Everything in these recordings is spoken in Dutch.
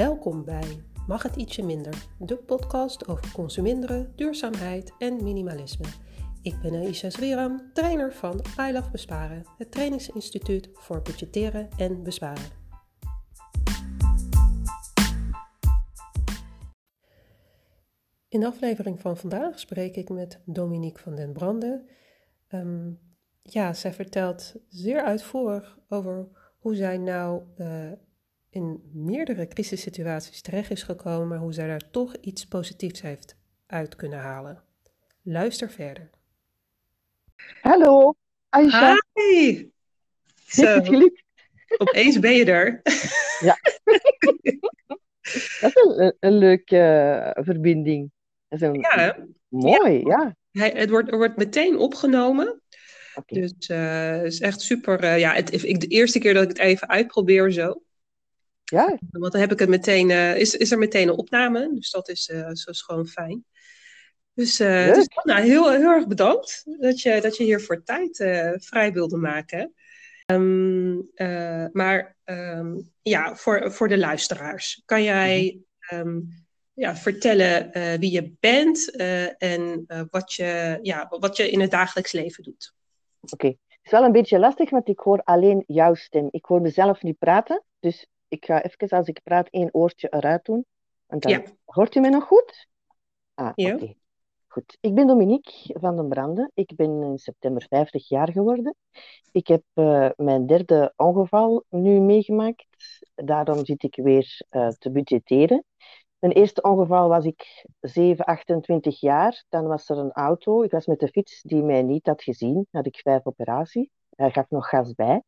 Welkom bij Mag het ietsje minder, de podcast over consuminderen, duurzaamheid en minimalisme. Ik ben Aisha Sriram, trainer van I Love Besparen, het trainingsinstituut voor budgetteren en besparen. In de aflevering van vandaag spreek ik met Dominique van den Brande. Um, ja, zij vertelt zeer uitvoerig over hoe zij nou uh, in meerdere crisissituaties terecht is gekomen, maar hoe zij daar toch iets positiefs heeft uit kunnen halen. Luister verder. Hallo, Aisha. Hi! Zo, het gelukt? Opeens ben je er. Ja. Dat is een, een leuke uh, verbinding. Dat is een, ja, mooi, ja. ja. Hij, het wordt, er wordt meteen opgenomen. Okay. Dus uh, het is echt super. Uh, ja, het, ik, de eerste keer dat ik het even uitprobeer zo. Ja. Want dan heb ik het meteen, uh, is, is er meteen een opname. Dus dat is, uh, zo is gewoon fijn. Dus, dus nou, heel, heel erg bedankt dat je, dat je hier voor tijd vrij wilde maken. Um, maar um, ja, voor, voor de luisteraars, kan jij um, ja, vertellen wie je bent en wat, je, ja, wat je in het dagelijks leven doet? Oké, okay. het is wel een beetje lastig, want ik hoor alleen jouw stem. Ik hoor mezelf niet praten, dus ik ga even als ik praat één oortje eruit doen. Want dan ja. hoort u mij nog goed? Ah, ja. oké. Okay. Goed. Ik ben Dominique van den Brande. Ik ben in september 50 jaar geworden. Ik heb uh, mijn derde ongeval nu meegemaakt. Daarom zit ik weer uh, te budgetteren. Mijn eerste ongeval was ik 7, 28 jaar. Dan was er een auto. Ik was met de fiets die mij niet had gezien. Had ik vijf operaties. Hij gaf nog gas bij.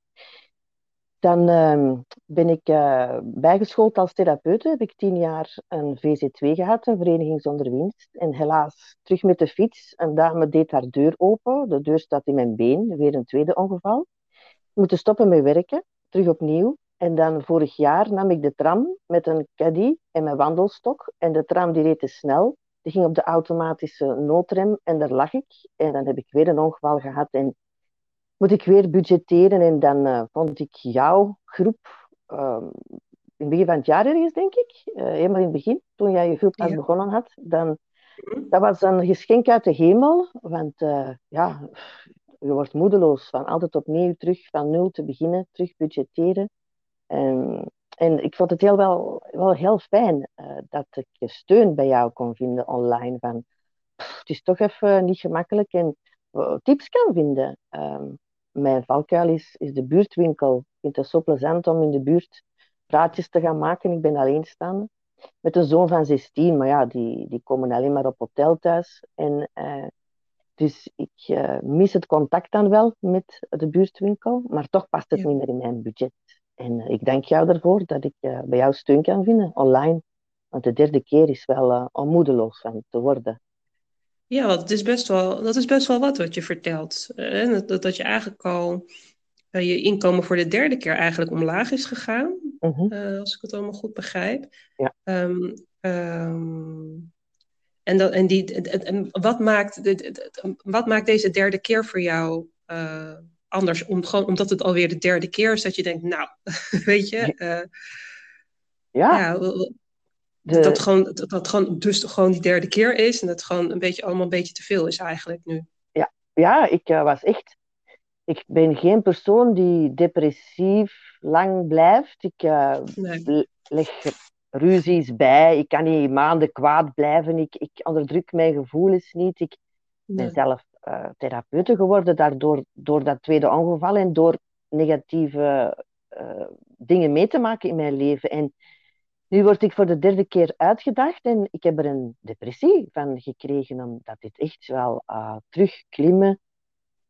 Dan uh, ben ik uh, bijgeschoold als therapeut. Heb ik tien jaar een VZ2 gehad, een vereniging zonder winst. En helaas terug met de fiets. Een dame deed haar deur open. De deur staat in mijn been. Weer een tweede ongeval. Ik moet stoppen met werken. Terug opnieuw. En dan vorig jaar nam ik de tram met een caddy en mijn wandelstok. En de tram die reed te snel. Die ging op de automatische noodrem en daar lag ik. En dan heb ik weer een ongeval gehad. En moet ik weer budgetteren. En dan uh, vond ik jouw groep, uh, in het begin van het jaar ergens, denk ik, uh, helemaal in het begin, toen jij je groep ja. begonnen had, dan, dat was een geschenk uit de hemel. Want ja, je wordt moedeloos van altijd opnieuw terug van nul te beginnen, terug budgetteren. En, en ik vond het heel wel, wel heel fijn dat ik steun bij jou kon vinden online. Van, pff, het is toch even niet gemakkelijk en tips kan vinden. Um, mijn valkuil is, is de buurtwinkel. Ik vind het zo plezant om in de buurt praatjes te gaan maken. Ik ben alleenstaande. Met een zoon van 16, maar ja, die, die komen alleen maar op hotel thuis. En, uh, dus ik uh, mis het contact dan wel met de buurtwinkel, maar toch past het ja. niet meer in mijn budget. En uh, ik dank jou ervoor dat ik bij jou steun kan vinden, online. Want de derde keer is wel om moedeloos van te worden. Ja, want het is best wel, dat is best wel wat wat je vertelt. Dat, dat je eigenlijk al uh, je inkomen voor de derde keer eigenlijk omlaag is gegaan. Mm -hmm. uh, als ik het allemaal goed begrijp. Ja. Um, um, en, dat, en, die, en wat, maakt, wat maakt deze derde keer voor jou anders? Om, gewoon omdat het alweer de derde keer is dat je denkt, nou, weet je. ja. ja de... Dat, gewoon, dat, dat gewoon dus gewoon die derde keer is en dat het gewoon een beetje allemaal een beetje te veel is eigenlijk nu. Ja, ja ik uh, was echt. Ik ben geen persoon die depressief lang blijft. Ik uh, nee. leg ruzies bij. Ik kan niet maanden kwaad blijven. Ik, ik onderdruk mijn gevoelens niet. Ik ben zelf uh, therapeute geworden daardoor, door dat tweede ongeval en door negatieve dingen mee te maken in mijn leven. En nu word ik voor de derde keer uitgedaagd en ik heb er een depressie van gekregen, omdat dit echt wel uh, terugklimmen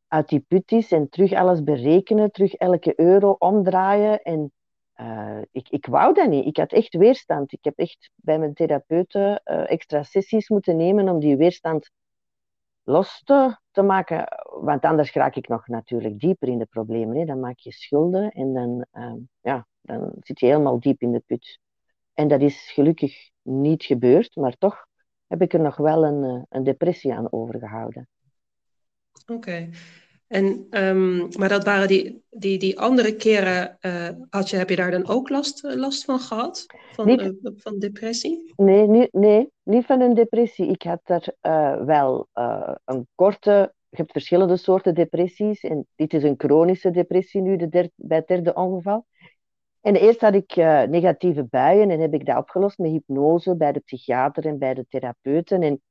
uit die put is en terug alles berekenen, terug elke euro omdraaien. En uh, ik, ik wou dat niet. Ik had echt weerstand. Ik heb echt bij mijn therapeuten uh, extra sessies moeten nemen om die weerstand los te, te maken. Want anders raak ik nog natuurlijk dieper in de problemen. Hè. Dan maak je schulden en dan, ja, dan zit je helemaal diep in de put. En dat is gelukkig niet gebeurd, maar toch heb ik er nog wel een, een depressie aan overgehouden. Oké. Okay. En, um, maar dat waren die, die, die andere keren, uh, had je, heb je daar dan ook last, last van gehad? Van, niet, uh, van depressie? Nee, niet, nee, niet van een depressie. Ik had er uh, wel een korte... Je hebt verschillende soorten depressies. En dit is een chronische depressie nu, de derde, bij het derde ongeval. En eerst had ik negatieve buien en heb ik dat opgelost met hypnose bij de psychiater en bij de therapeuten. En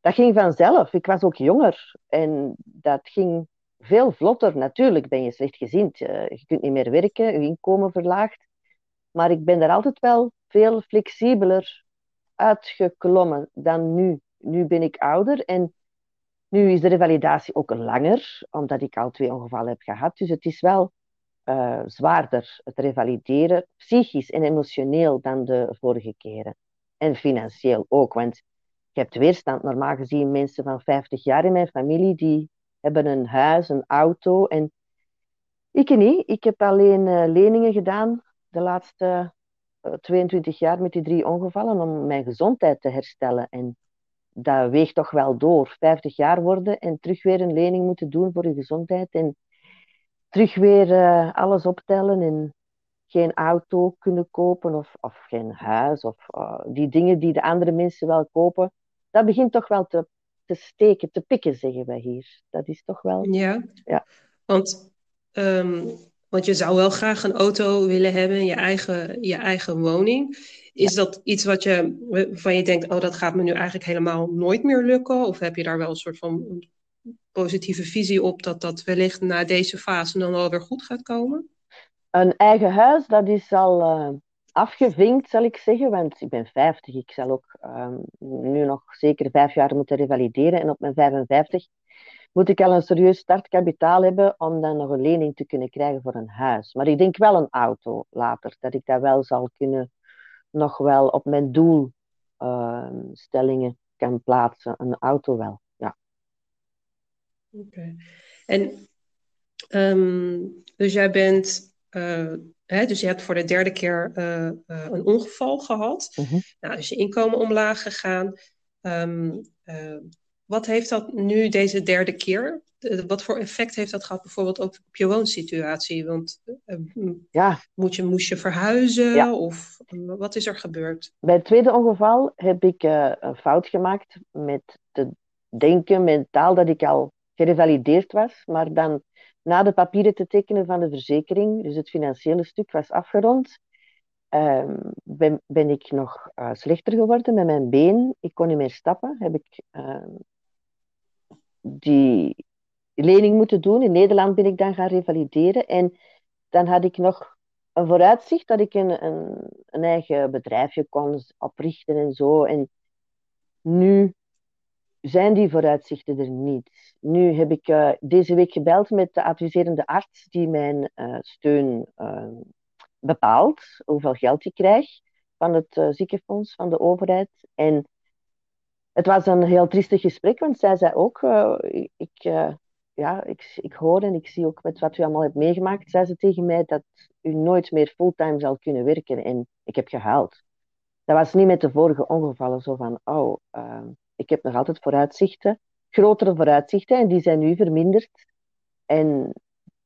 dat ging vanzelf. Ik was ook jonger en dat ging veel vlotter. Natuurlijk ben je slechtgezind. Uh, je kunt niet meer werken, je inkomen verlaagt. Maar ik ben er altijd wel veel flexibeler uitgeklommen dan nu. Nu ben ik ouder en nu is de revalidatie ook langer, omdat ik al twee ongevallen heb gehad. Dus het is wel uh, zwaarder, het revalideren, psychisch en emotioneel dan de vorige keren. En financieel ook, want je hebt weerstand. Normaal gezien mensen van 50 jaar in mijn familie die hebben een huis, een auto. En ik niet. Ik heb alleen uh, leningen gedaan de laatste uh, eh, 22 jaar met die drie ongevallen om mijn gezondheid te herstellen. En dat weegt toch wel door. 50 jaar worden en terug weer een lening moeten doen voor je gezondheid. En terug weer uh, alles optellen en geen auto kunnen kopen of, of geen huis. Of die dingen die de andere mensen wel kopen. Dat begint toch wel te te steken, te pikken, zeggen wij hier. Dat is toch wel. Ja, ja. Want, um, want je zou wel graag een auto willen hebben, je eigen, je eigen woning. Is dat iets wat je, van je denkt, oh, dat gaat me nu eigenlijk helemaal nooit meer lukken? Of heb je daar wel een soort van positieve visie op dat dat wellicht na deze fase dan wel weer goed gaat komen? Een eigen huis, dat is al. Uh afgevinkt, zal ik zeggen, want ik ben 50. Ik zal ook um, nu nog zeker vijf jaar moeten revalideren. En op mijn 55 moet ik al een serieus startkapitaal hebben om dan nog een lening te kunnen krijgen voor een huis. Maar ik denk wel een auto later, dat ik dat wel zal kunnen, nog wel op mijn doelstellingen uh, kan plaatsen. Een auto wel. Oké. Okay. En um, dus jij bent uh, Hè, dus je hebt voor de derde keer uh, uh, een ongeval gehad. Mm -hmm. Nou, is je inkomen omlaag gegaan. Um, uh, wat heeft dat nu deze derde keer? wat voor effect heeft dat gehad bijvoorbeeld ook op je woonsituatie? Want ja. moet je, moest je verhuizen ja. of wat is er gebeurd? Bij het tweede ongeval heb ik een fout gemaakt met te denken mentaal dat ik al gerevalideerd was, maar dan na de papieren te tekenen van de verzekering, dus het financiële stuk was afgerond, uh, ben, ben, ik nog uh, slechter geworden met mijn been. Ik kon niet meer stappen. Heb ik uh, die lening moeten doen. In Nederland ben ik dan gaan revalideren. En dan had ik nog een vooruitzicht dat ik een, een, een eigen bedrijfje kon oprichten en zo. En nu zijn die vooruitzichten er niet. Nu heb ik uh, deze week gebeld met de adviserende arts die mijn uh, steun uh, bepaalt, hoeveel geld ik krijg van het ziekenfonds van de overheid. En het was een heel triestig gesprek, want zij zei ook, ik, ja, ik, ik hoor en ik zie ook met wat u allemaal hebt meegemaakt, zei ze tegen mij dat u nooit meer fulltime zal kunnen werken. En ik heb gehaald. Dat was niet met de vorige ongevallen zo van, oh, ik heb nog altijd vooruitzichten, grotere vooruitzichten, en die zijn nu verminderd. En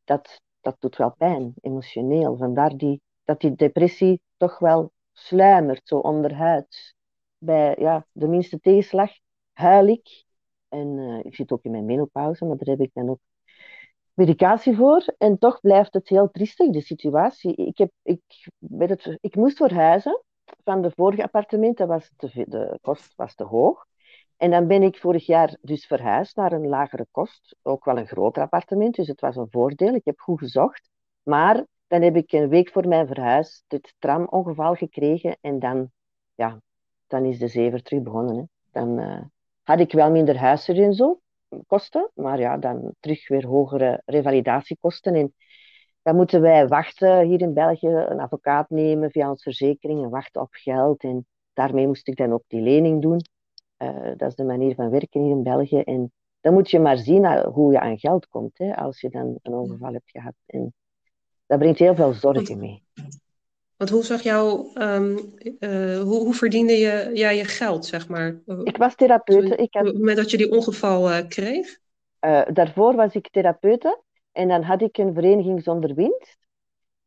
dat, dat doet wel pijn, emotioneel. Vandaar die, dat die depressie toch wel sluimert, zo onderhuids. Bij ja, de minste tegenslag huil ik. En uh, ik zit ook in mijn menopauze, maar daar heb ik dan ook medicatie voor. En toch blijft het heel triestig, de situatie. Ik, heb, ik, het, ik moest verhuizen van de vorige appartement. Dat was te, de kost was te hoog. En dan ben ik vorig jaar dus verhuisd naar een lagere kost. Ook wel een groter appartement, dus het was een voordeel. Ik heb goed gezocht. Maar dan heb ik een week voor mijn verhuis dit tramongeval gekregen. En dan, ja, dan is de zever terug begonnen. Hè. Dan uh, had ik wel minder huisser en zo, kosten. Maar ja, dan terug weer hogere revalidatiekosten. En dan moeten wij wachten hier in België, een advocaat nemen via onze verzekering en wachten op geld. En daarmee moest ik dan ook die lening doen. Uh, dat is de manier van werken hier in België. En dan moet je maar zien uh, hoe je aan geld komt, hè, als je dan een ongeval hebt gehad. En dat brengt heel veel zorgen mee. Want hoe zag jou, um, uh, hoe, hoe, verdiende je je geld, zeg maar? Ik was therapeut. Ik had... Op het moment dat je die ongeval kreeg? uh, daarvoor was ik therapeute en dan had ik een vereniging zonder winst.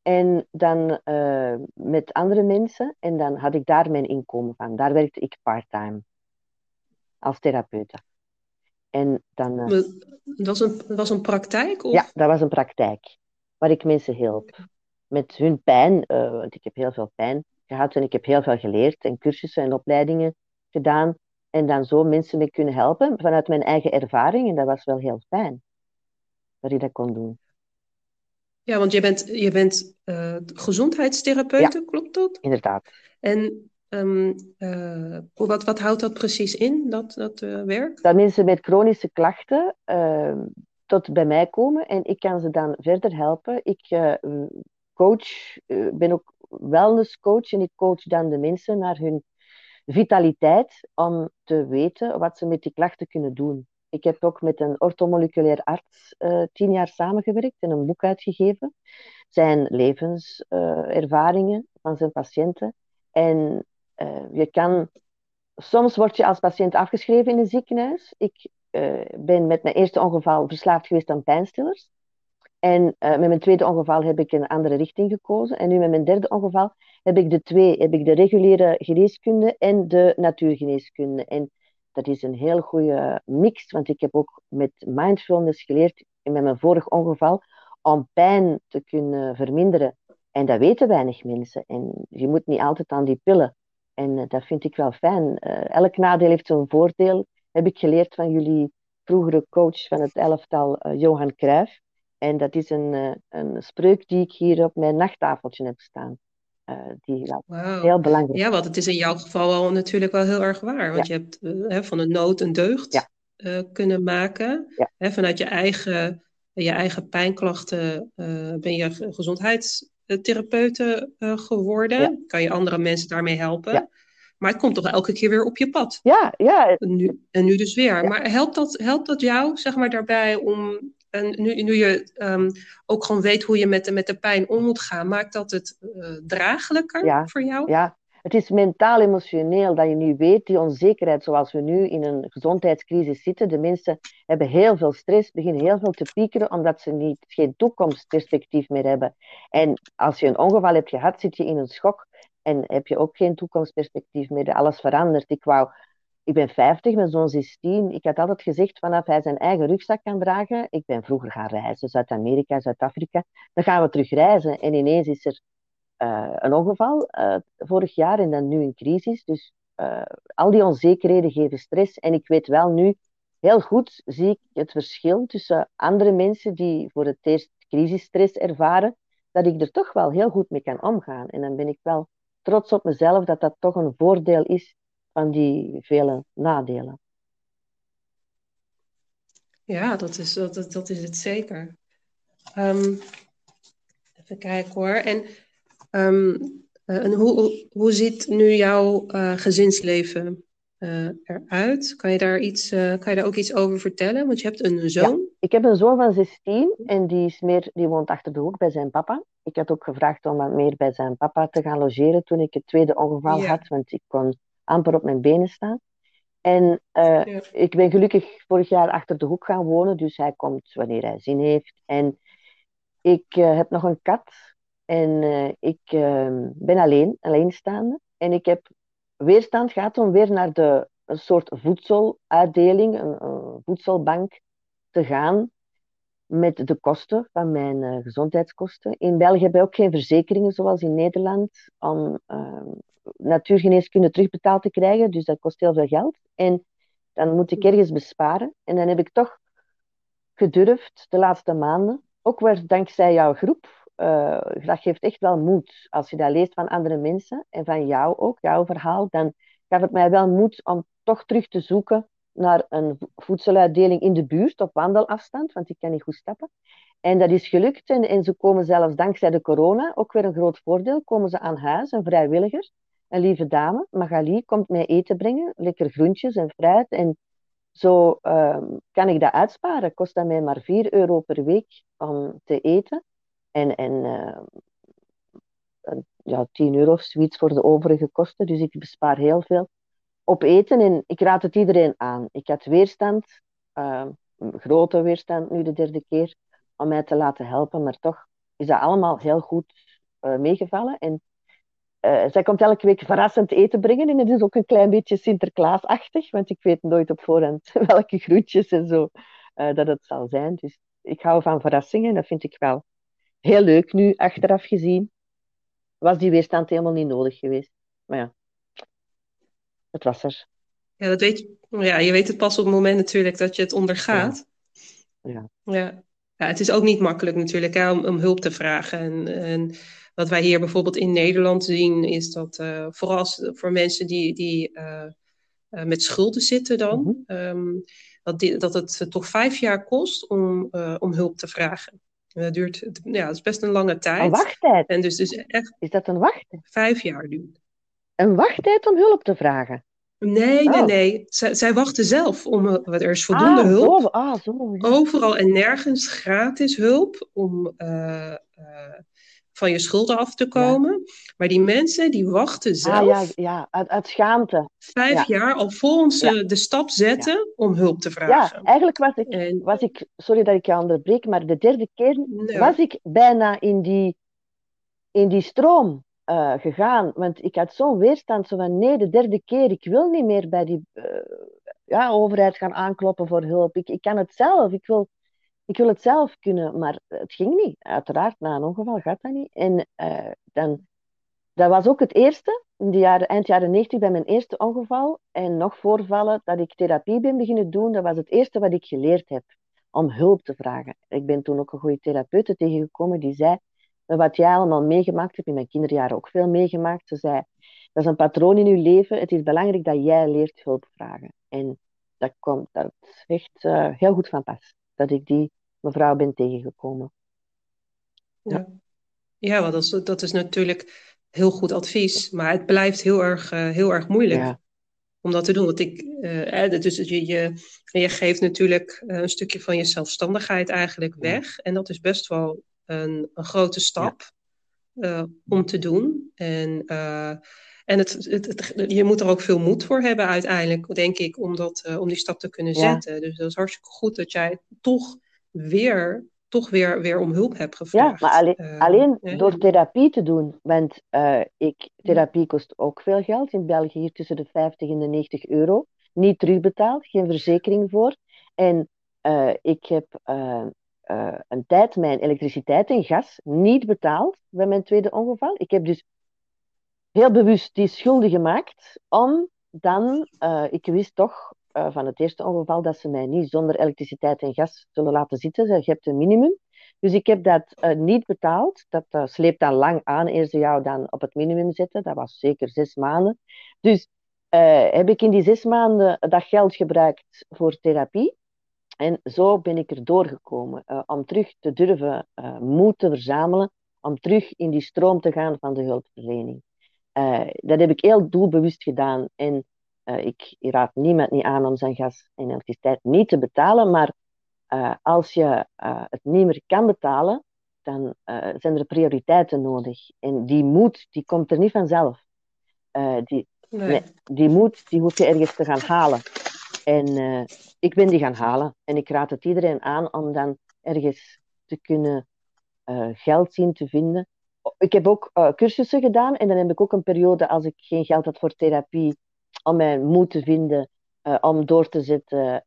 En dan met andere mensen. En dan had ik daar mijn inkomen van. Daar werkte ik part-time als therapeute. En dan, uh, dat, was een, was een praktijk? Of? Ja, dat was een praktijk. Waar ik mensen hielp. Met hun pijn. Uh, want ik heb heel veel pijn gehad. En ik heb heel veel geleerd. En cursussen en opleidingen gedaan. En dan zo mensen mee kunnen helpen. Vanuit mijn eigen ervaring. En dat was wel heel fijn. Dat ik dat kon doen. Ja, want je bent, je bent uh, gezondheidstherapeute, ja, klopt dat? Inderdaad. En um, uh, wat, wat houdt dat precies in, dat, dat uh, werk? Dat mensen met chronische klachten ehm, tot bij mij komen en ik kan ze dan verder helpen. Ik coach, ben ook wellnesscoach en ik coach dan de mensen naar hun vitaliteit om te weten wat ze met die klachten kunnen doen. Ik heb ook met een orthomoleculair arts tien jaar samengewerkt en een boek uitgegeven. Zijn levenservaringen van zijn patiënten. En uh, je kan... Soms word je als patiënt afgeschreven in een ziekenhuis. Ik ben met mijn eerste ongeval verslaafd geweest aan pijnstillers. En met mijn tweede ongeval heb ik een andere richting gekozen. En nu met mijn derde ongeval heb ik de twee. Heb ik de reguliere geneeskunde en de natuurgeneeskunde. En dat is een heel goede mix, want ik heb ook met mindfulness geleerd met mijn vorig ongeval om pijn te kunnen verminderen. En dat weten weinig mensen. En je moet niet altijd aan die pillen. En uh, dat vind ik wel fijn. Uh, elk nadeel heeft zijn voordeel. Heb ik geleerd van jullie vroegere coach van het elftal, uh, Johan Cruijff. En dat is een, een spreuk die ik hier op mijn nachttafeltje heb staan. Uh, die wow. heel belangrijk. Ja, want het is in jouw geval wel natuurlijk wel heel erg waar. Want ja. je hebt uh, van de nood een deugd ja. uh, kunnen maken. Ja. Hè, vanuit je eigen, je eigen pijnklachten ben je gezondheidstherapeute geworden. Kan je andere mensen daarmee helpen. Maar het komt toch elke keer weer op je pad. Ja, ja. En nu, en nu dus weer. Maar helpt dat, helpt dat jou, zeg maar, daarbij om en nu, nu je um, ook gewoon weet hoe je met de, met de pijn om moet gaan, maakt dat het uh, draaglijker voor jou? Ja, het is mentaal-emotioneel dat je nu weet, die onzekerheid zoals we nu in een gezondheidscrisis zitten. De mensen hebben heel veel stress, beginnen heel veel te piekeren omdat ze niet, geen toekomstperspectief meer hebben. En als je een ongeval hebt gehad, zit je in een schok en heb je ook geen toekomstperspectief meer. Alles verandert. Ik wou ik ben 50, mijn zoon is 10. Ik had altijd gezegd, vanaf hij zijn eigen rugzak kan dragen. Ik ben vroeger gaan reizen, Zuid-Amerika, Zuid-Afrika. Dan gaan we terug reizen. En ineens is er uh, een ongeval, uh, vorig jaar, en dan nu een crisis. Dus uh, al die onzekerheden geven stress. En ik weet wel nu, heel goed zie ik het verschil tussen andere mensen die voor het eerst crisisstress ervaren, dat ik er toch wel heel goed mee kan omgaan. En dan ben ik wel trots op mezelf dat dat toch een voordeel is van die vele nadelen. Ja, dat is, dat, dat is het zeker. Um, even kijken hoor. En, um, en hoe, hoe ziet nu jouw uh, gezinsleven uh, eruit? Kan je, daar iets, kan je daar ook iets over vertellen? Want je hebt een zoon. Ja, ik heb een zoon van 16 en die, is meer, die woont achter de hoek bij zijn papa. Ik had ook gevraagd om wat meer bij zijn papa te gaan logeren toen ik het tweede ongeval ja. had, want ik kon amper op mijn benen staan. En uh, ja. ik ben gelukkig vorig jaar achter de hoek gaan wonen, dus hij komt wanneer hij zin heeft. En ik uh, heb nog een kat en uh, ik ehm, ben alleen, alleenstaande. En ik heb weerstand gehad om weer naar de, een soort voedseluitdeling, een, een voedselbank, te gaan met de kosten van mijn gezondheidskosten. In België hebben we ook geen verzekeringen zoals in Nederland om ehm, natuurgeneeskunde terugbetaald te krijgen. Dus dat kost heel veel geld. En dan moet ik ergens besparen. En dan heb ik toch gedurfd de laatste maanden, ook weer dankzij jouw groep. Uh, dat geeft echt wel moed. Als je dat leest van andere mensen en van jou ook, jouw verhaal, dan gaf het mij wel moed om toch terug te zoeken naar een voedseluitdeling in de buurt op wandelafstand, want ik kan niet goed stappen. En dat is gelukt en, en ze komen zelfs dankzij de corona, ook weer een groot voordeel, komen ze aan huis, een vrijwilliger een lieve dame, Magali, komt mij eten brengen. Lekker groentjes en fruit. En zo uh, kan ik dat uitsparen. Kost dat mij maar 4 euro per week om te eten. En, en uh, ja, 10 euro of zoiets voor de overige kosten. Dus ik bespaar heel veel op eten. En ik raad het iedereen aan. Ik had weerstand. Uh, grote weerstand nu de derde keer om mij te laten helpen. Maar toch is dat allemaal heel goed uh, meegevallen. En zij komt elke week verrassend eten brengen. En het is ook een klein beetje Sinterklaasachtig, want ik weet nooit op voorhand welke groetjes en zo dat het zal zijn. Dus ik hou van verrassingen en dat vind ik wel heel leuk nu, achteraf gezien. Was die weerstand helemaal niet nodig geweest. Maar ja, het was er. Ja, dat weet je. Ja, je weet het pas op het moment natuurlijk dat je het ondergaat. Ja. ja. ja. het is ook niet makkelijk natuurlijk hè, om, om hulp te vragen. En, en wat wij hier bijvoorbeeld in Nederland zien, is dat uh, vooral voor mensen die, die uh, uh, met schulden zitten dan, mm -hmm. um, dat, die, dat het toch vijf jaar kost om, om hulp te vragen. Dat duurt, ja, dat is best een lange tijd. Een wachttijd? En dus, dus echt is dat een wachttijd? Vijf jaar duurt. Een wachttijd om hulp te vragen? Nee, nee, oh. nee. Zij, zij, wachten zelf om. Er is voldoende ah, hulp. Zo, ah, zo. Overal en nergens gratis hulp om uh, uh, van je schulden af te komen. Ja. Maar die mensen die wachten zelf. Ah, ja, ja. Uit, uit schaamte. Vijf jaar alvorens ze de stap zetten om hulp te vragen. Ja, eigenlijk was ik, en... was ik. Sorry dat ik je onderbreek, maar de derde keer nee. was ik bijna in die, in die stroom. Uh, gegaan. Want ik had zo'n weerstand, zo van nee, de derde keer, ik wil niet meer bij die uh, ja, overheid gaan aankloppen voor hulp. Ik, ik kan het zelf, ik wil, ik wil het zelf kunnen, maar het ging niet. Uiteraard, na een ongeval gaat dat niet. En uh, dan, dat was ook het eerste, in de jaren, eind jaren 90, bij mijn eerste ongeval en nog voorvallen dat ik therapie ben beginnen doen. Dat was het eerste wat ik geleerd heb, om hulp te vragen. Ik ben toen ook een goede therapeute tegengekomen die zei, wat jij allemaal meegemaakt hebt, in mijn kinderjaren ook veel meegemaakt. Ze zei, dat is een patroon in je leven. Het is belangrijk dat jij leert hulp vragen. En dat komt dat echt uh, heel goed van pas. Dat ik die mevrouw ben tegengekomen. Ja, ja dat, dat is natuurlijk heel goed advies. Maar het blijft heel erg, uh, heel erg moeilijk. Ja. Om dat te doen. Want ik, uh, dus je, je, je geeft natuurlijk een stukje van je zelfstandigheid eigenlijk weg. En dat is best wel een, een grote stap ja. uh, om te doen. En, en het, het, het, je moet er ook veel moed voor hebben uiteindelijk, denk ik, om, dat, om die stap te kunnen ja. zetten. Dus dat is hartstikke goed dat jij toch weer, toch weer, weer om hulp hebt gevraagd. Ja, maar alleen, alleen door therapie te doen. Want ik, therapie kost ook veel geld. In België hier tussen de 50 en de 90 euro. Niet terugbetaald, geen verzekering voor. En ik heb een tijd mijn elektriciteit en gas niet betaald bij mijn tweede ongeval. Ik heb dus heel bewust die schulden gemaakt om dan, ik wist toch uh, van het eerste ongeval dat ze mij niet zonder elektriciteit en gas zullen laten zitten. Je hebt een minimum. Dus ik heb dat niet betaald. Dat sleept dan lang aan, eer ze jou dan op het minimum zetten. Dat was zeker zes maanden. Dus heb ik in die zes maanden dat geld gebruikt voor therapie. En zo ben ik er doorgekomen uh, om terug te durven uh, moed te verzamelen, om terug in die stroom te gaan van de hulpverlening. Uh, dat heb ik heel doelbewust gedaan. En ik raad niemand niet aan om zijn gas en elektriciteit niet te betalen, maar als je het niet meer kan betalen, dan zijn er prioriteiten nodig. En die moed, die komt er niet vanzelf. die, nee. Nee, die moed, die hoef je ergens te gaan halen. En ik ben die gaan halen. En ik raad het iedereen aan om dan ergens te kunnen geld zien te vinden. Ik heb ook uh, cursussen gedaan en dan heb ik ook een periode als ik geen geld had voor therapie om mijn moed te vinden om door te zetten,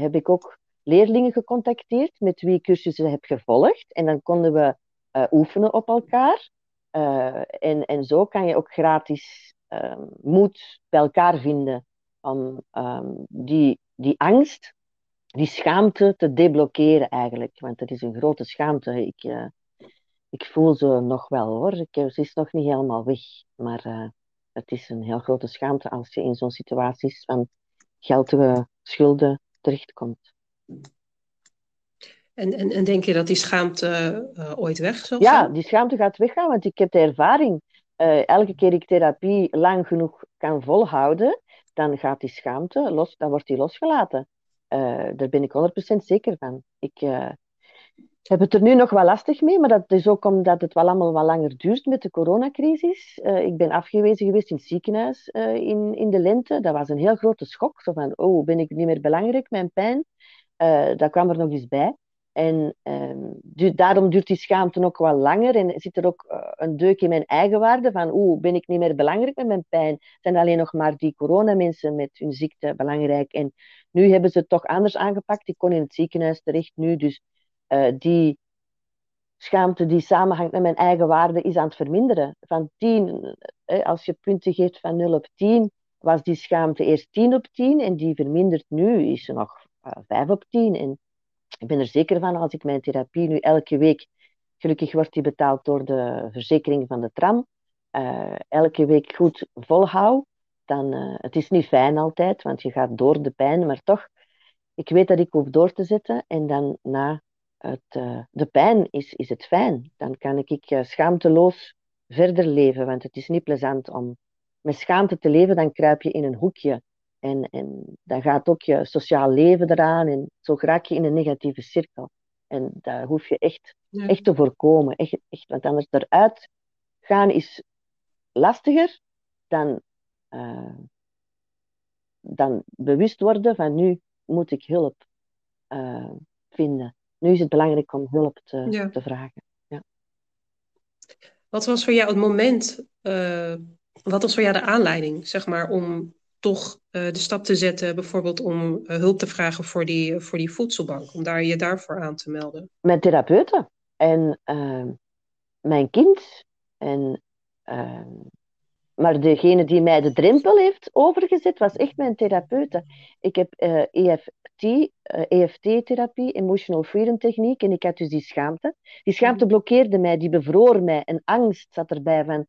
heb ik ook leerlingen gecontacteerd met wie ik cursussen heb gevolgd. En dan konden we oefenen op elkaar. en, en zo kan je ook gratis moed bij elkaar vinden om um, die, die angst, die schaamte te deblokkeren eigenlijk. Want het is een grote schaamte. Ik, ik voel ze nog wel hoor. Ik, ze is nog niet helemaal weg. Maar het is een heel grote schaamte als je in zo'n situaties van geldige schulden terechtkomt. En, en, en denk je dat die schaamte uh, ooit weg zal Ja, die schaamte gaat weggaan, want ik heb de ervaring. elke keer ik therapie lang genoeg kan volhouden, dan gaat die schaamte los, dan wordt die losgelaten. Uh, daar ben ik 100% zeker van. Ik heb het er nu nog wel lastig mee, maar dat is ook omdat het wel allemaal wat langer duurt met de coronacrisis. Uh, ik ben afgewezen geweest in het ziekenhuis in, in de lente. Dat was een heel grote schok. Zo van, oh, ben ik niet meer belangrijk, mijn pijn. Uh, dat kwam er nog eens bij. En uh, daarom duurt die schaamte ook wel langer. En zit er ook een deuk in mijn eigen waarde van, oeh, ben ik niet meer belangrijk met mijn pijn? Zijn alleen nog maar die coronamensen met hun ziekte belangrijk? En nu hebben ze het toch anders aangepakt. Ik kon in het ziekenhuis terecht nu, dus uh, die schaamte die samenhangt met mijn eigen waarde is aan het verminderen. Van 10, als je punten geeft van 0 op 10, was die schaamte eerst 10 op 10 en die vermindert nu, is ze nog uh, 5 op 10. En ik ben er zeker van, als ik mijn therapie nu elke week, gelukkig wordt die betaald door de verzekering van de tram, elke week goed volhoud, dan, het is niet fijn altijd, want je gaat door de pijn, maar toch, ik weet dat ik hoef door te zetten en dan na het, uh, de pijn is, is het fijn. Dan kan ik uh, schaamteloos verder leven, want het is niet plezant om met schaamte te leven, dan kruip je in een hoekje. En, en dan gaat ook je sociaal leven eraan en zo raak je in een negatieve cirkel. En daar hoef je echt, ja. echt te voorkomen. Echt, echt, want anders eruit gaan is lastiger dan, uh, dan bewust worden van nu moet ik hulp uh, vinden. Nu is het belangrijk om hulp te, ja. te vragen. Ja. Wat was voor jou het moment, uh, wat was voor jou de aanleiding, zeg maar, om toch uh, de stap te zetten, bijvoorbeeld om uh, hulp te vragen voor die, voor die voedselbank, om daar je daarvoor aan te melden? Mijn therapeuten en mijn kind. En, maar degene die mij de drempel heeft overgezet, was echt mijn therapeute. Ik heb EFT, EFT-therapie, Emotional Freedom Techniek, en ik had dus die schaamte. Die schaamte blokkeerde mij, die bevroor mij, en angst zat erbij van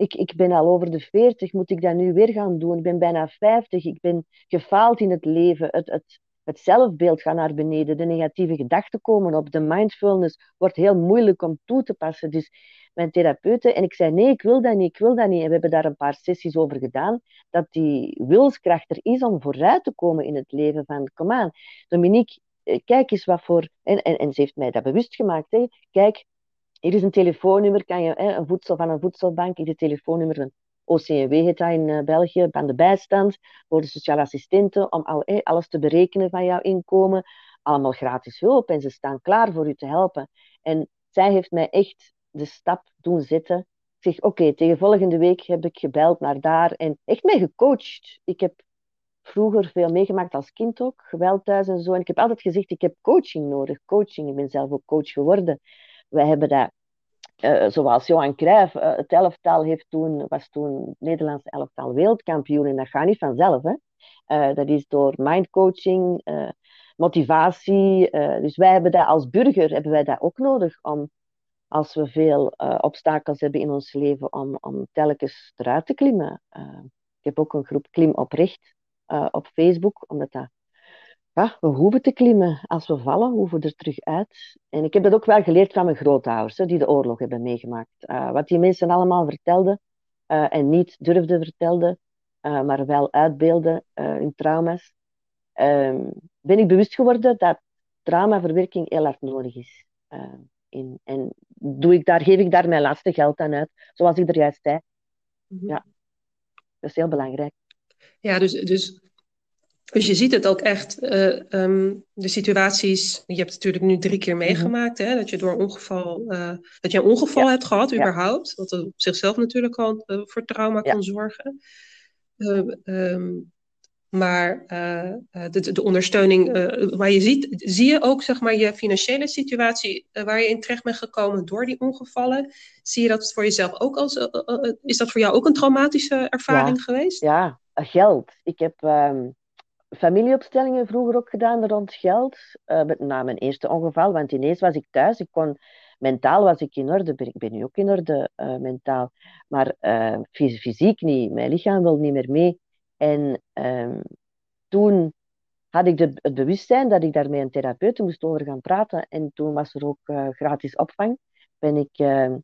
ik, ik ben al over de 40, moet ik dat nu weer gaan doen? Ik ben bijna 50, ik ben gefaald in het leven. Het, het, het zelfbeeld gaat naar beneden, de negatieve gedachten komen op. De mindfulness wordt heel moeilijk om toe te passen. Dus mijn therapeuten, en ik zei nee, ik wil dat niet, ik wil dat niet. En we hebben daar een paar sessies over gedaan, dat die wilskracht er is om vooruit te komen in het leven. Van, kom aan, Dominique, eh, kijk eens wat voor... En, en, en ze heeft mij dat bewust gemaakt. Hè. Kijk, hier is een telefoonnummer, kan je, hè, een voedsel van een voedselbank, is het telefoonnummer van OCW dat in uh, België, van de bijstand, voor de sociale assistenten, om hè, alles te berekenen van jouw inkomen. Allemaal gratis hulp en ze staan klaar voor u te helpen. En zij heeft mij echt de stap doen zetten. Ik zeg, oké, tegen volgende week heb ik gebeld naar daar en echt mij gecoacht. Ik heb vroeger veel meegemaakt als kind ook, geweld thuis en zo. En ik heb altijd gezegd, ik heb coaching nodig, coaching. Ik ben zelf ook coach geworden. Wij hebben dat, uh, zoals Johan Cruijff, uh, het elftal heeft toen, was toen Nederlands elftal wereldkampioen. En dat gaat niet vanzelf. Hè? Uh, dat is door mindcoaching, motivatie. dus wij hebben dat als burger hebben wij dat ook nodig om, als we veel obstakels hebben in ons leven, om, om telkens eruit te klimmen. ik heb ook een groep Klim oprecht op Facebook, omdat dat ja, we hoeven te klimmen. Als we vallen, hoeven we er terug uit. En ik heb dat ook wel geleerd van mijn grootouders, hè, die de oorlog hebben meegemaakt. Uh, wat die mensen allemaal vertelden uh, en niet durfden vertelden, uh, maar wel uitbeelden, hun trauma's, ehm, ben ik bewust geworden dat traumaverwerking heel hard nodig is. In, en doe ik daar, geef ik daar mijn laatste geld aan uit, zoals ik er juist zei. Mm -hmm. Ja, dat is heel belangrijk. Ja, dus, dus dus je ziet het ook echt, uh, um, de situaties, je hebt het natuurlijk nu drie keer mhm. meegemaakt, hè, dat je door een ongeval, uh, dat je een ongeval ja. hebt gehad, überhaupt, wat op zichzelf natuurlijk al uh, voor trauma kan zorgen. Um, maar de, de, ondersteuning, waar je ziet, zie je ook zeg maar je financiële situatie waar je in terecht bent gekomen door die ongevallen. Zie je dat voor jezelf ook als, is dat voor jou ook een traumatische ervaring ja. geweest? Ja, geld. Ik heb um familieopstellingen vroeger ook gedaan rond geld. Uh, na mijn eerste ongeval, want ineens was ik thuis. Ik kon, mentaal was ik in orde. Ik ben nu ook in orde uh, mentaal. Maar uh, fysiek niet. Mijn lichaam wil niet meer mee. En um, toen had ik het bewustzijn dat ik daar met een therapeut moest over gaan praten. En toen was er ook gratis opvang. Ben ik ehm,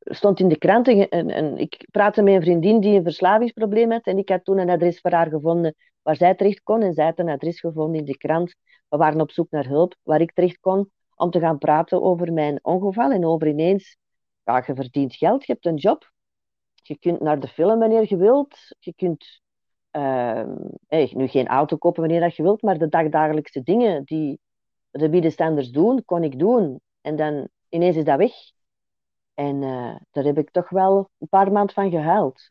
stond in de krant en, en, ik praatte met een vriendin die een verslavingsprobleem had en ik had toen een adres voor haar gevonden waar zij terecht kon en zij had een adres gevonden in de krant. We waren op zoek naar hulp waar ik terecht kon om te gaan praten over mijn ongeval en over ineens, ja, je verdient geld, je hebt een job, je kunt naar de film wanneer je wilt, je kunt hey, nu geen auto kopen wanneer dat je wilt, maar de dagdagelijkse dingen die de middenstanders doen, kon ik doen. En dan ineens is dat weg. En uh, daar heb ik toch wel een paar maanden van gehuild.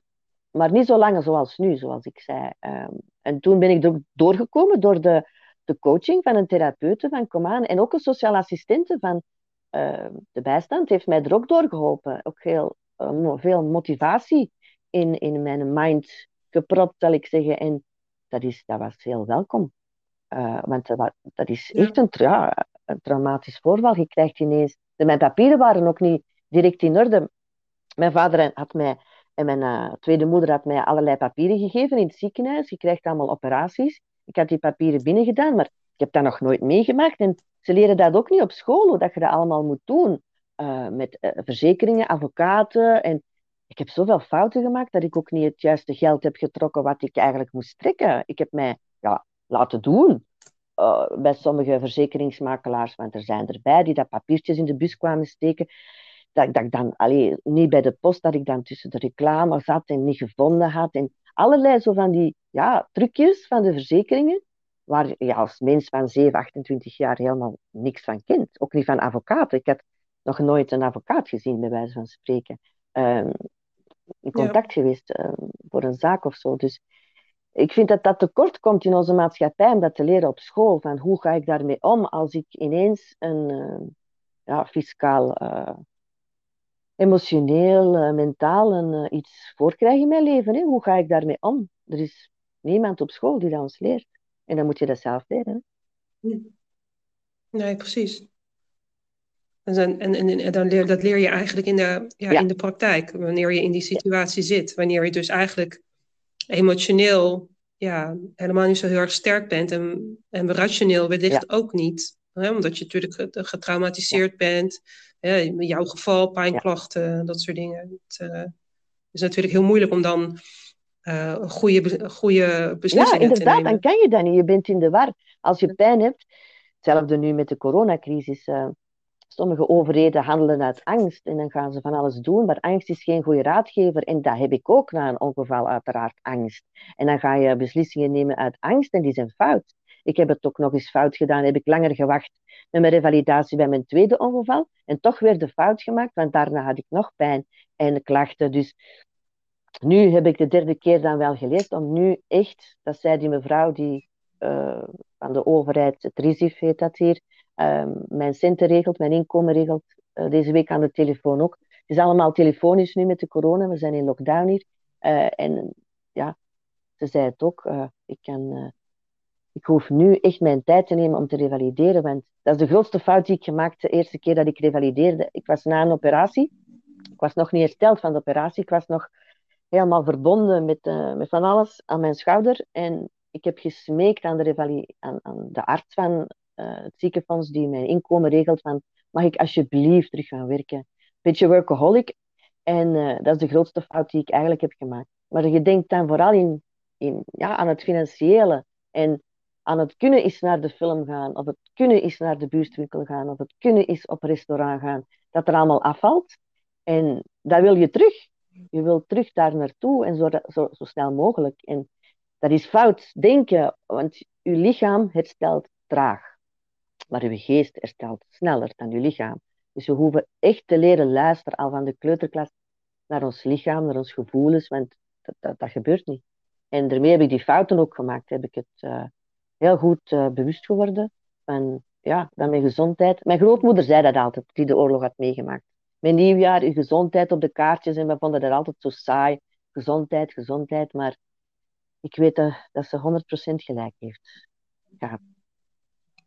Maar niet zo lang zoals nu, zoals ik zei. Um, en toen ben ik er doorgekomen door de, de coaching van een therapeute van Comaan en ook een sociaal assistente van uh, de bijstand heeft mij er ook doorgeholpen. Ook heel uh, veel motivatie in, in mijn mind gepropt, zal ik zeggen. En dat, is, dat was heel welkom. Uh, want dat, dat is echt een, ja, een traumatisch voorval. Je krijgt ineens... Mijn papieren waren ook niet direct in orde. Mijn vader had mij en mijn uh, tweede moeder had mij allerlei papieren gegeven in het ziekenhuis. Je krijgt allemaal operaties. Ik had die papieren binnengedaan, maar ik heb dat nog nooit meegemaakt. En ze leren dat ook niet op school, dat je dat allemaal moet doen. Uh, met uh, verzekeringen, advocaten. En ik heb zoveel fouten gemaakt dat ik ook niet het juiste geld heb getrokken wat ik eigenlijk moest trekken. Ik heb mij ja, laten doen bij sommige verzekeringsmakelaars, want er zijn erbij die dat papiertjes in de bus kwamen steken. Dat, dat ik dan, allee, niet bij de post, dat ik dan tussen de reclame zat en niet gevonden had. En allerlei zo van die ja, trucjes van de verzekeringen waar je als mens van 7, 28 jaar helemaal niks van kent. Ook niet van advocaten. Ik heb nog nooit een advocaat gezien, bij wijze van spreken. Um, in contact geweest um, voor een zaak of zo. Dus ik vind dat dat tekort komt in onze maatschappij om dat te leren op school. Van hoe ga ik daarmee om als ik ineens een uh, ja, fiscaal, uh, emotioneel, uh, mentaal een, iets voorkrijg in mijn leven. Hè? Hoe ga ik daarmee om? Er is niemand op school die dat ons leert. En dan moet je dat zelf leren. Nee, precies. En, dan, en, en, en dan leer, dat leer je eigenlijk in de, ja, ja, in de praktijk, wanneer je in die situatie zit. Wanneer je dus eigenlijk emotioneel ja, helemaal niet zo heel erg sterk bent en, en rationeel wellicht ja. ook niet. Hè? Omdat je natuurlijk getraumatiseerd bent. In jouw geval, pijnklachten, dat soort dingen. Het uh, is natuurlijk heel moeilijk om dan uh, goede, goede beslissingen ja, inderdaad, dan kan je dat niet. Je bent in de war. Als je pijn hebt, hetzelfde nu met de coronacrisis. Uh, sommige overheden handelen uit angst en dan gaan ze van alles doen, maar angst is geen goede raadgever. En dat heb ik ook na een ongeval, uiteraard, angst. En dan ga je beslissingen nemen uit angst en die zijn fout. Ik heb het ook nog eens fout gedaan, heb ik langer gewacht met mijn revalidatie bij mijn tweede ongeval. En toch weer de fout gemaakt, want daarna had ik nog pijn en klachten. Dus nu heb ik de derde keer dan wel geleerd om nu echt, dat zei die mevrouw die uh, van de overheid, het RISIF heet dat hier, uh, mijn centen regelt, mijn inkomen regelt, uh, deze week aan de telefoon ook. Het is allemaal telefonisch nu met de corona, we zijn in lockdown hier. en ja, ze zei het ook, ik, kan, ik hoef nu echt mijn tijd te nemen om te revalideren, want dat is de grootste fout die ik gemaakt de eerste keer dat ik revalideerde. Ik was na een operatie, ik was nog niet hersteld van de operatie, ik was nog helemaal verbonden met, uh, met van alles aan mijn schouder. En ik heb gesmeekt aan de, aan, aan de arts van uh, het ziekenfonds die mijn inkomen regelt van mag ik alsjeblieft terug gaan werken. Beetje workaholic. En uh, dat is de grootste fout die ik eigenlijk heb gemaakt. Maar je denkt dan vooral in, in, ja, aan het financiële. En aan het kunnen is naar de film gaan. Of het kunnen is naar de buurtwinkel gaan. Of het kunnen is op restaurant gaan. Dat er allemaal afvalt. En dat wil je terug. Je wilt terug daar naartoe en zo, zo, zo snel mogelijk. En dat is fout denken, want je lichaam herstelt traag. Maar je geest herstelt sneller dan je lichaam. Dus we hoeven echt te leren luisteren al van de kleuterklas naar ons lichaam, naar ons gevoelens, want dat, dat, dat gebeurt niet. En daarmee heb ik die fouten ook gemaakt. Heb ik het uh, heel goed uh, bewust geworden van ja, dan mijn gezondheid. Mijn grootmoeder zei dat altijd, die de oorlog had meegemaakt mijn nieuwjaar, uw gezondheid op de kaartjes. En we vonden dat altijd zo saai. Gezondheid, gezondheid. Maar ik weet dat, dat ze 100% gelijk heeft Ja.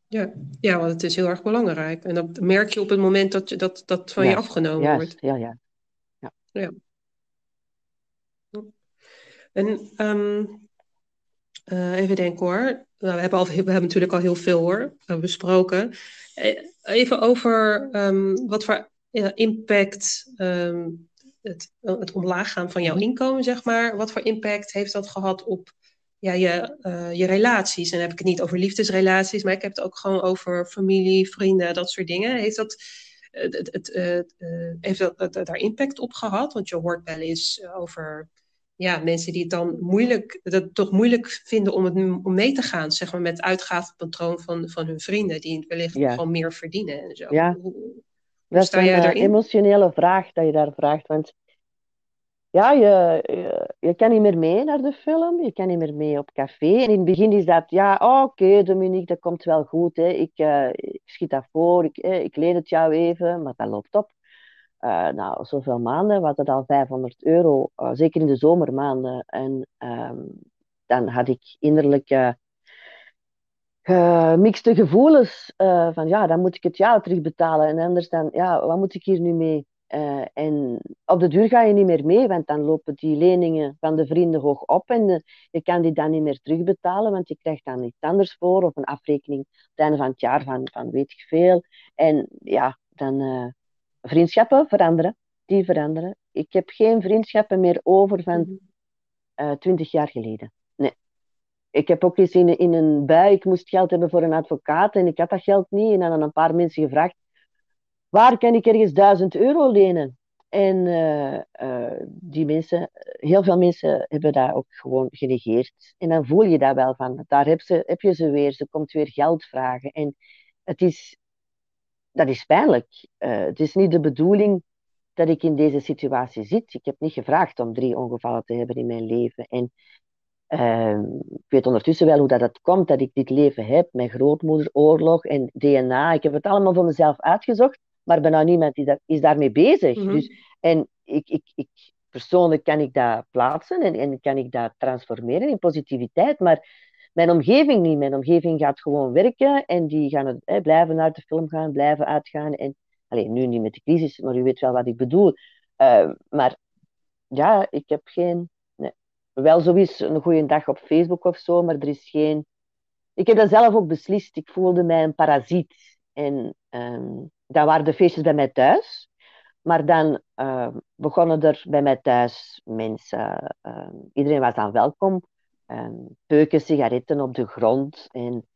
Ja, ja, want het is heel erg belangrijk. En dat merk je op het moment dat je, dat, dat van je afgenomen wordt. Ja, ja. ja. ja. En um, uh, even denken hoor. Nou, we, hebben al, we hebben natuurlijk al heel veel hoor, uh, besproken. Eh, even over um, wat voor impact, ehm, het, het omlaag gaan van jouw inkomen, zeg maar, wat voor impact heeft dat gehad op ja, je, je relaties? En dan heb ik het niet over liefdesrelaties, maar ik heb het ook gewoon over familie, vrienden, dat soort dingen. Heeft dat, het, het, heeft dat, daar impact op gehad? Want je hoort wel eens over ja, mensen die het dan moeilijk, dat toch moeilijk vinden om, het, om mee te gaan, zeg maar, met het uitgavenpatroon van, van hun vrienden, die wellicht gewoon meer verdienen en zo. Ja. Hoe, dat is een uh, emotionele vraag dat je daar vraagt, want ja, je, je, kan niet meer mee naar de film, je kan niet meer mee op café. En in het begin is dat, ja, oh, oké, Dominique, dat komt wel goed. Hè. Ik, uh, ik schiet dat voor, ik, ik leed het jou even, maar dat loopt op. Uh, nou, zoveel maanden, we hadden al 500 euro, uh, zeker in de zomermaanden. En um, dan had ik innerlijk gemixte gevoelens van, ja, dan moet ik het jou terugbetalen. En anders dan, ja, wat moet ik hier nu mee? Uh, en op de duur ga je niet meer mee, want dan lopen die leningen van de vrienden hoog op en je kan die dan niet meer terugbetalen, want je krijgt dan iets anders voor of een afrekening op het einde van het jaar van, van weet ik veel. En ja, dan uh, vriendschappen veranderen, die veranderen. Ik heb geen vriendschappen meer over van mhm. twintig jaar geleden. Nee. Ik heb ook gezien in een bui, ik moest geld hebben voor een advocaat en ik had dat geld niet. En dan aan een paar mensen gevraagd, waar kan ik ergens duizend euro lenen? En uh, uh, die mensen, heel veel mensen hebben dat ook gewoon genegeerd. En dan voel je dat wel van, daar heb, ze, heb je ze weer, ze komt weer geld vragen. En het is, dat is pijnlijk. Uh, het is niet de bedoeling dat ik in deze situatie zit. Ik heb niet gevraagd om drie ongevallen te hebben in mijn leven. En ehm, ik weet ondertussen wel hoe dat het komt dat ik dit leven heb, met grootmoederoorlog en DNA. Ik heb het allemaal voor mezelf uitgezocht maar bijna niemand is, daar, is daarmee bezig. Mhm. dus, en ik, ik, ik, persoonlijk kan ik dat plaatsen en, en kan ik dat transformeren in positiviteit, maar mijn omgeving niet. Mijn omgeving gaat gewoon werken en die gaan het, hè, blijven naar de film gaan, blijven uitgaan. En, alleen nu niet met de crisis, maar u weet wel wat ik bedoel. Uh, maar ja, ik heb geen. Wel zoiets een goede dag op Facebook of zo, maar er is geen. Ik heb dat zelf ook beslist. Ik voelde mij een parasiet. En um, dat waren de feestjes bij mij thuis. Maar dan uh, begonnen er bij mij thuis mensen. Iedereen was dan welkom. Uh, peuken, sigaretten op de grond. En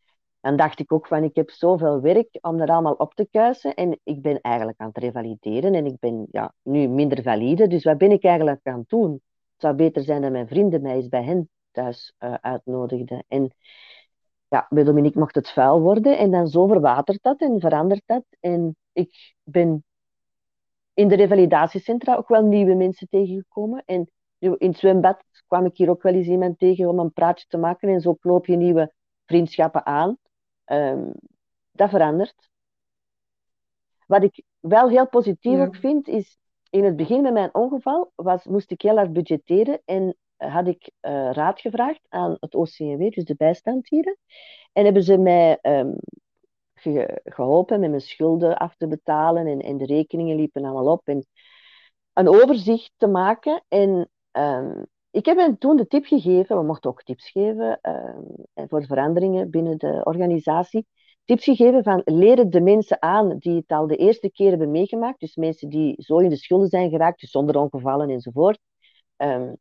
dan dacht ik ook van, ik heb zoveel werk om er allemaal op te kuisen. En ik ben eigenlijk aan het revalideren. En ik ben ja, nu minder valide. Dus wat ben ik eigenlijk aan het doen? Het zou beter zijn dat mijn vrienden mij eens bij hen thuis uh, uitnodigden. En ja, bij Dominique mocht het vuil worden. En dan zo verwatert dat en verandert dat. En ik ben in de revalidatiecentra ook wel nieuwe mensen tegengekomen. En in het zwembad kwam ik hier ook wel eens iemand tegen om een praatje te maken. En zo knoop je nieuwe vriendschappen aan. Um, dat verandert. Wat ik wel heel positief ook vind, is in het begin met mijn ongeval was, moest ik heel hard budgetteren en had ik uh, raad gevraagd aan het OCMW, dus de bijstanddieren. En hebben ze mij um, geholpen met mijn schulden af te betalen en, en de rekeningen liepen allemaal op. En een overzicht te maken. En um, ik heb hen toen de tip gegeven, we mochten ook tips geven um, voor veranderingen binnen de organisatie. Tips gegeven van leren de mensen aan die het al de eerste keer hebben meegemaakt. Dus mensen die zo in de schulden zijn geraakt, dus zonder ongevallen enzovoort. Um,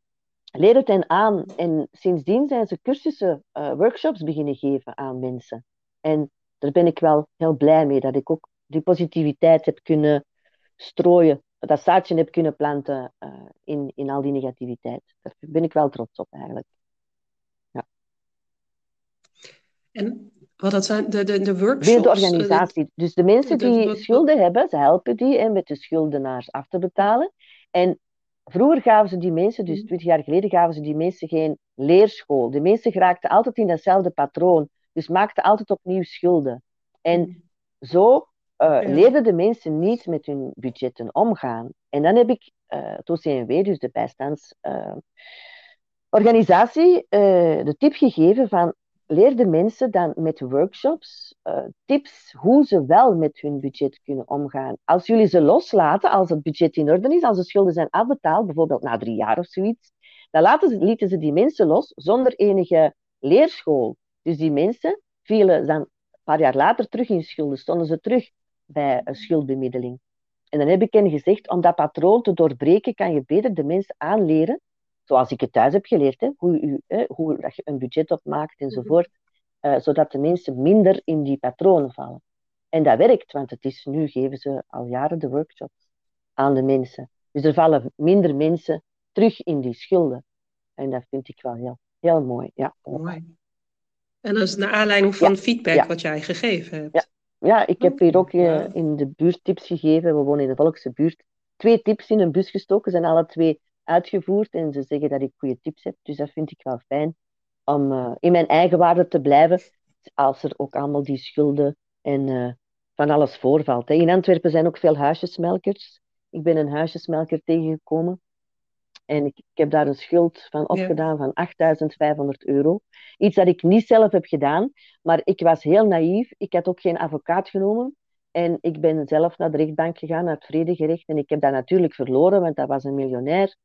leer het hen aan. En sindsdien zijn ze cursussen, uh, workshops beginnen geven aan mensen. En daar ben ik wel heel blij mee, dat ik ook die positiviteit heb kunnen strooien, dat zaadje heb kunnen planten uh, in, in al die negativiteit. Daar ben ik wel trots op eigenlijk. Ja. En wat dat zijn de, de, de workshops? Binnen de organisatie. Dus de mensen die schulden hebben, ze helpen die en met de schuldenaars af te betalen. En vroeger gaven ze die mensen, dus mhm. twintig jaar geleden, gaven ze die mensen geen leerschool. De mensen geraakten altijd in datzelfde patroon. Dus maakte altijd opnieuw schulden. En mm. zo uh, leerden de mensen niet met hun budgetten omgaan. En dan heb ik uh, het OCMW, dus de bijstandsorganisatie, uh, de tip gegeven van leer de mensen dan met workshops tips hoe ze wel met hun budget kunnen omgaan. Als jullie ze loslaten, als het budget in orde is, als de schulden zijn afbetaald, bijvoorbeeld na drie jaar of zoiets, dan laten ze, lieten ze die mensen los zonder enige leerschool. Dus die mensen vielen dan een paar jaar later terug in schulden, stonden ze terug bij een schuldbemiddeling. En dan heb ik hen gezegd, om dat patroon te doorbreken, kan je beter de mensen aanleren, zoals ik het thuis heb geleerd, hè, hoe, u, hè, hoe dat je een budget opmaakt enzovoort, uh, zodat de mensen minder in die patronen vallen. En dat werkt, want het is, nu geven ze al jaren de workshops aan de mensen. Dus er vallen minder mensen terug in die schulden. En dat vind ik wel heel, heel mooi. Ja. Mooi. En dat is naar aanleiding van feedback wat jij gegeven hebt. Ja, ja ik heb oh, hier ook uh, in de buurttips gegeven. We wonen in de volkse buurt. Twee tips in een bus gestoken, zijn alle twee uitgevoerd. En ze zeggen dat ik goede tips heb. Dus dat vind ik wel fijn om uh, in mijn eigen waarde te blijven. Als er ook allemaal die schulden en uh, van alles voorvalt. Hè. In Antwerpen zijn ook veel huisjesmelkers. Ik ben een huisjesmelker tegengekomen. En ik, ik heb daar een schuld van opgedaan van 8500 euro. Iets dat ik niet zelf heb gedaan, maar ik was heel naïef. Ik had ook geen advocaat genomen. En ik ben zelf naar de rechtbank gegaan, naar het vredegerecht. En ik heb dat natuurlijk verloren, want dat was een miljonair.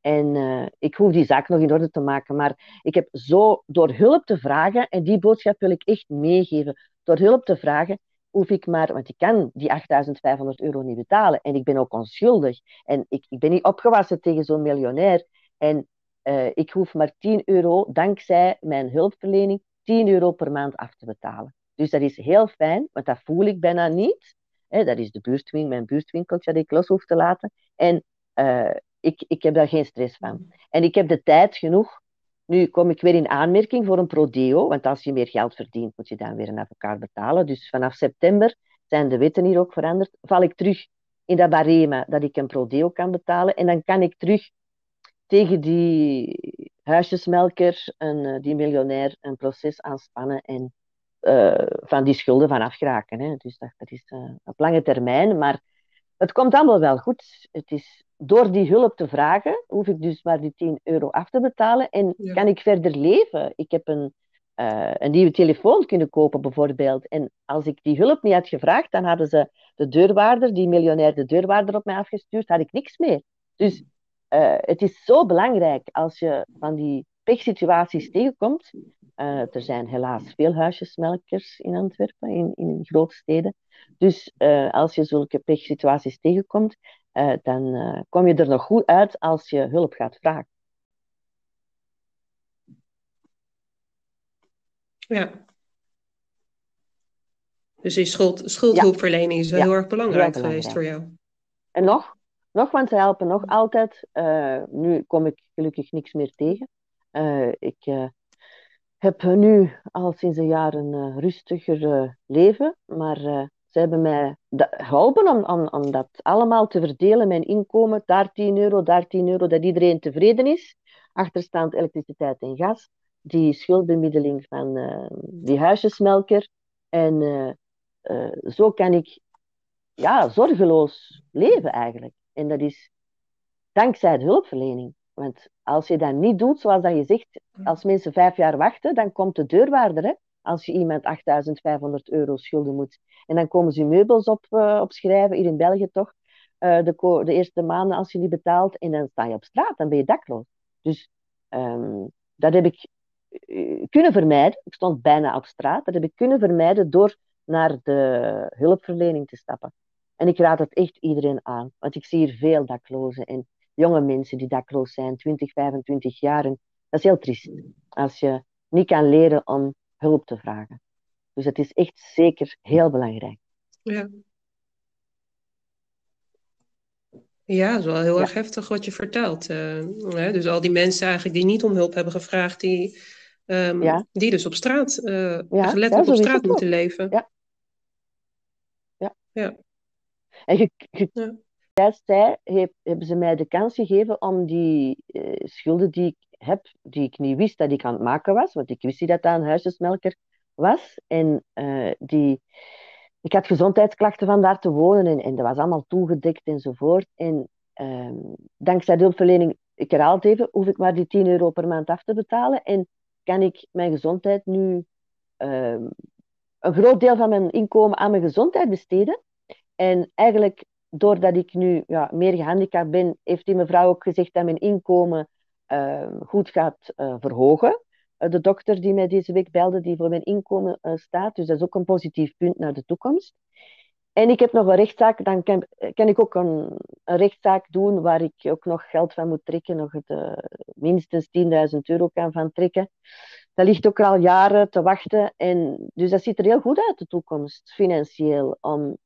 En uh, ik hoef die zaak nog in orde te maken. Maar ik heb zo door hulp te vragen, en die boodschap wil ik echt meegeven. Door hulp te vragen, hoef ik maar, want ik kan die 8500 euro niet betalen. En ik ben ook onschuldig. En ik, ik ben niet opgewassen tegen zo'n miljonair. En uh, ik hoef maar 10 euro, dankzij mijn hulpverlening, 10 euro per maand af te betalen. Dus dat is heel fijn, want dat voel ik bijna niet. Dat is de buurtwinkel, mijn buurtwinkeltje dat ik los hoef te laten. En uh, ik, ik heb daar geen stress van. En ik heb de tijd genoeg nu kom ik weer in aanmerking voor een prodeo, want als je meer geld verdient, moet je dan weer een advocaat betalen. Dus vanaf september zijn de wetten hier ook veranderd. Val ik terug in dat barema dat ik een prodeo kan betalen en dan kan ik terug tegen die huisjesmelker, een, eh, die miljonair, een proces aanspannen en uh, van die schulden vanaf geraken. Hè. Dus dat, dat is uh, op lange termijn, maar het komt allemaal wel goed. Het is door die hulp te vragen, hoef ik dus maar die 10 euro af te betalen en kan ik verder leven. Ik heb een, uh, een nieuwe telefoon kunnen kopen, bijvoorbeeld. En als ik die hulp niet had gevraagd, dan hadden ze de deurwaarder, die miljonair de deurwaarder op mij afgestuurd, had ik niks meer. Dus uh, het is zo belangrijk als je van die pechsituaties tegenkomt. Uh, er zijn helaas veel huisjesmelkers in Antwerpen, in, in grote steden. Dus als je zulke pechsituaties tegenkomt, uh, dan uh, kom je er nog goed uit als je hulp gaat vragen. Ja. Dus die schuld, schuldhulpverlening is wel heel erg belangrijk, geweest voor jou. En nog, nog, want ze helpen nog altijd. Uh, nu kom ik gelukkig niks meer tegen. ik heb nu al sinds een jaar een rustiger leven, maar ze hebben mij geholpen om, om, om dat allemaal te verdelen, mijn inkomen, daar 10 euro, daar 10 euro, dat iedereen tevreden is. Achterstaand elektriciteit en gas, die schuldbemiddeling van uh, die huisjesmelker. En uh, uh, zo kan ik ja, zorgeloos leven eigenlijk. En dat is dankzij de hulpverlening. Want als je dat niet doet, zoals dat je zegt, als mensen vijf jaar wachten, dan komt de deurwaarder. Hè? Als je iemand 8500 euro schulden moet en dan komen ze meubels op, uh, opschrijven, hier in België toch. Uh, de, de, eerste maanden als je niet betaalt. En dan sta je op straat, dan ben je dakloos. Dus um, dat heb ik uh, kunnen vermijden. Ik stond bijna op straat. Dat heb ik kunnen vermijden door naar de hulpverlening te stappen. En ik raad het echt iedereen aan. Want ik zie hier veel daklozen en jonge mensen die dakloos zijn, 20, 25 jaar. En dat is heel triest. Als je niet kan leren om hulp te vragen. Dus het is echt zeker heel belangrijk. Ja. Ja, dat is wel heel erg heftig wat je vertelt. Uh, hè? Dus al die mensen eigenlijk die niet om hulp hebben gevraagd, die, um, die dus op straat, uh, ja. letterlijk op straat moeten leven. Ja. ja. ja. En je, heb, hebben ze mij de kans gegeven om die uh, schulden die ik heb, die ik niet wist dat ik aan het maken was, want ik wist niet dat dat een huisjesmelker was. En uh, die, ik had gezondheidsklachten van daar te wonen en, en dat was allemaal toegedekt enzovoort. En uh, dankzij de hulpverlening, ik herhaal het even, hoef ik maar die 10 euro per maand af te betalen. En kan ik mijn gezondheid nu uh, een groot deel van mijn inkomen aan mijn gezondheid besteden. En eigenlijk, doordat ik nu ja, meer gehandicapt ben, heeft die mevrouw ook gezegd dat mijn inkomen ehm, goed gaat uh, verhogen. Eh, de dokter die mij deze week belde, die voor mijn inkomen uh, staat. Dus dat is ook een positief punt naar de toekomst. En ik heb nog een rechtszaak, dan kan, kan ik ook een, een, rechtszaak doen waar ik ook nog geld van moet trekken, nog minstens 10.000 euro kan van trekken. Dat ligt ook al jaren te wachten. En, dus dat ziet er heel goed uit, de toekomst, financieel, om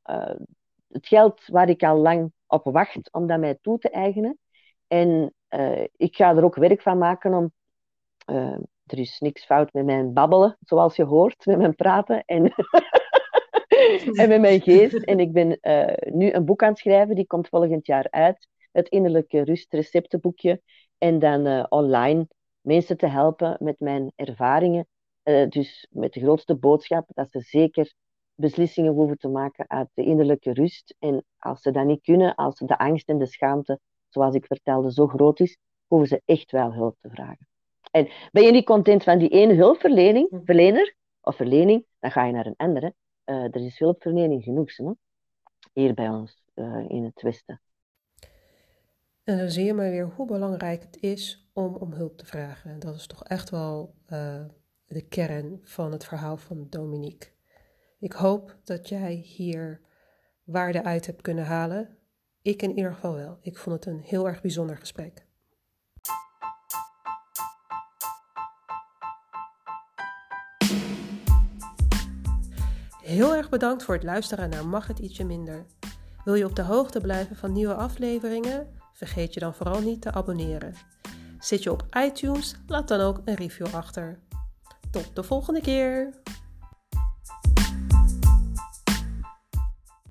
het geld waar ik al lang op wacht, om dat mij toe te eigenen. En ik ga er ook werk van maken om er is niks fout met mijn babbelen, zoals je hoort, met mijn praten en, en met mijn geest. En ik ben uh, nu een boek aan het schrijven, die komt volgend jaar uit. Het innerlijke rustreceptenboekje. En dan online mensen te helpen met mijn ervaringen. Dus met de grootste boodschap dat ze zeker beslissingen hoeven te maken uit de innerlijke rust. En als ze dat niet kunnen, als de angst en de schaamte, zoals ik vertelde, zo groot is, hoeven ze echt wel hulp te vragen. En ben je niet content van die ene hulpverlening, hm. verlener of verlening, dan ga je naar een andere. Uh, er is hulpverlening genoeg, hè? hier bij ons uh, in het Westen. En dan zie je maar weer hoe belangrijk het is om om hulp te vragen. Dat is toch echt wel uh, de kern van het verhaal van Dominique. Ik hoop dat jij hier waarde uit hebt kunnen halen. Ik in ieder geval wel. Ik vond het een heel erg bijzonder gesprek. Heel erg bedankt voor het luisteren naar Mag het ietsje minder. Wil je op de hoogte blijven van nieuwe afleveringen? Vergeet je dan vooral niet te abonneren. Zit je op iTunes? Laat dan ook een review achter. Tot de volgende keer!